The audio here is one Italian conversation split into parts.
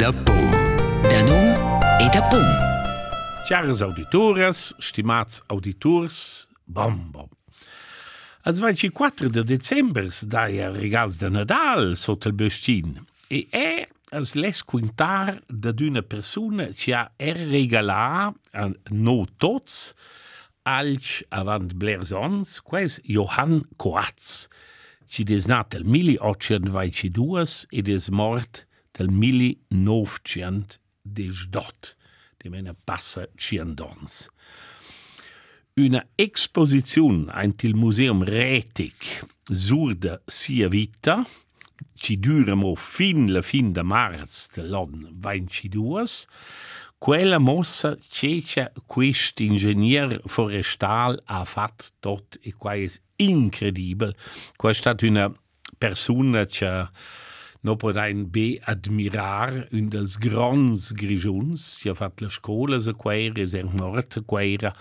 Dapum. Danum e Dapum. Caras auditores, stimați auditors, bom, bom. Ați 24 de decembrie, da, e regals de Nadal, sotto il bestin. E e as les quintar da d'una persoană ce a er regala a nou toți alci avant blerzons, quais Johann Koatz, ci des nat el 1822 e des mort del 1918 de mena passa ciandons. Una exposizione ant il Museum Retic surda sia vita, ci dura mo fin la fin de marz dell'anno 22, quella mossa cecia quest ingegner forestal ha fatto tot e qua è incredibile. Qua è stata una persona che no podein be admirar un dels grans grigiuns, ci ha fatto la scuola se quaira, es er morta quaira,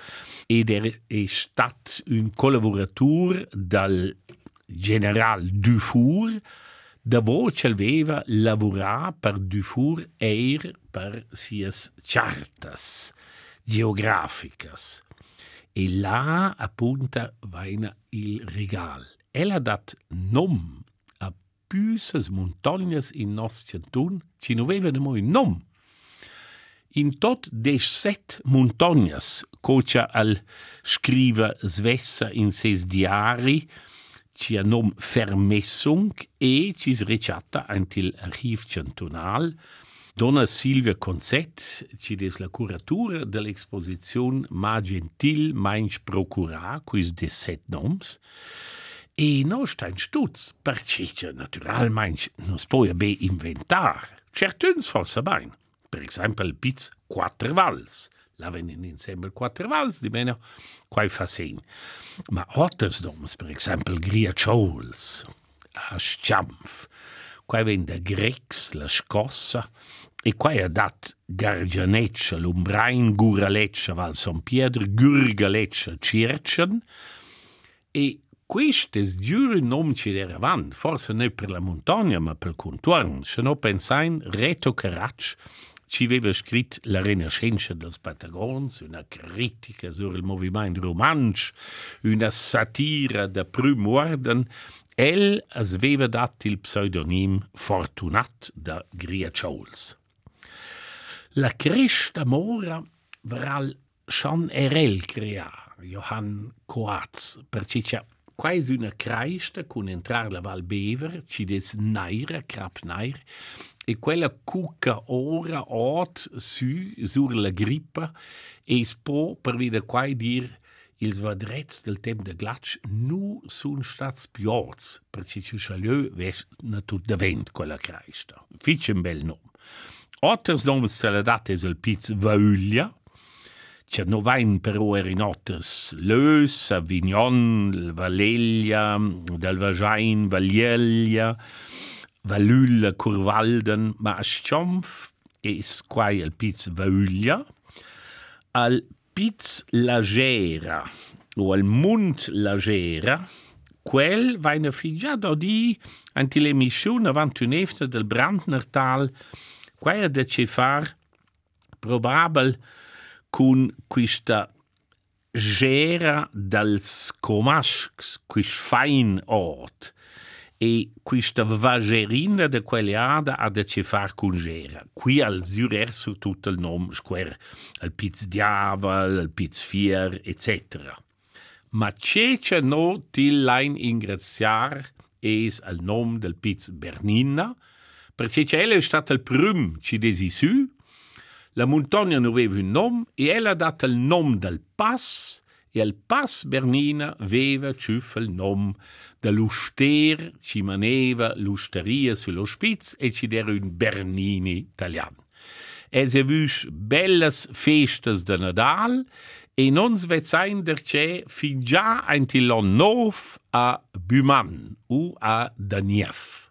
ed er è stat un collaboratur dal general Dufour, da voce aveva lavorà per Dufour eir per sias chartas geograficas. E là appunta vaina il regal. Ella dat nom büses montagnas in nos centun, ci nu vevenemo in nom. In tot deset montagnas, cocia al scriva svessa in ses diari, ci a nom Vermessung e cis reciata antil archiv centunal, Donna Silvia Concet, ci des la curatura dell'exposizione Ma Gentil, Mainz Procura, quis de set noms, e no sta in stutz, perché natural mainch non si può be inventar. Certuns forse bain. Per esempio il piz quattro vals. La venen insieme quattro vals, di meno quai fa segn. Ma otters noms, per esempio Griaciols, a Sciampf, quai ven da Grex, la Scossa, e quai ha dat Gargianeccia, l'Umbrain, Guraleccia, Val San Pietro, Gurgaleccia, Circen, e quistes giuri nom ci deravan, forse ne per la montagna, ma per il contorno, se no pensain Reto Caracci, ci aveva scritto La Rinascenza dels Patagons, una critica sul movimento romansch, una satira da prüm orden, el aveva dat il pseudonim Fortunat da Griaciols. La cresta mora varal schon erel crea, Johann Coatz, perché c'è quasi una cresta con entrar la Val Bever, ci des naira, crap nair, e quella cucca ora ot su sur la grippa e spo per vide quai dir ils vadrets del temp de glatsch nu sun stats piorz, perché ci chalieu ves na tut de vent quella cresta. Fitch un bel nom. Otters noms celedat es el piz Vauglia, c'è 90 per ora in otters Leus, Avignon, Valleglia, Dalvagein, Vallieglia, Vallulla, Curvalden, ma a Sciomf es quai al Piz Vauglia, al Piz Lagera o al Mund Lagera, quel vaina figliat odi anti l'emission 91 del Brandnertal, quaia de cefar probabel, cun quista gera dels comascs, quis fein ort, e questa vagerina de quell'ada ha da ci far con gera. Qui al zurer su tutto il nome square, al piz diaval, al piz fier, etc. Ma c'è c'è no til lein ingraziar es al nome del piz Bernina, perché c'è è stato il prum ci desi su, la montagna non aveva un nome e ella ha dato il nome del pass e al pass Bernina aveva il nome dell'uster ci maneva l'usteria sullo spitz e ci era un Bernini italiano. Es ha vus belles festas de Nadal e non svet sein der c'è fin già ein tilon nov a Buman u a Daniev.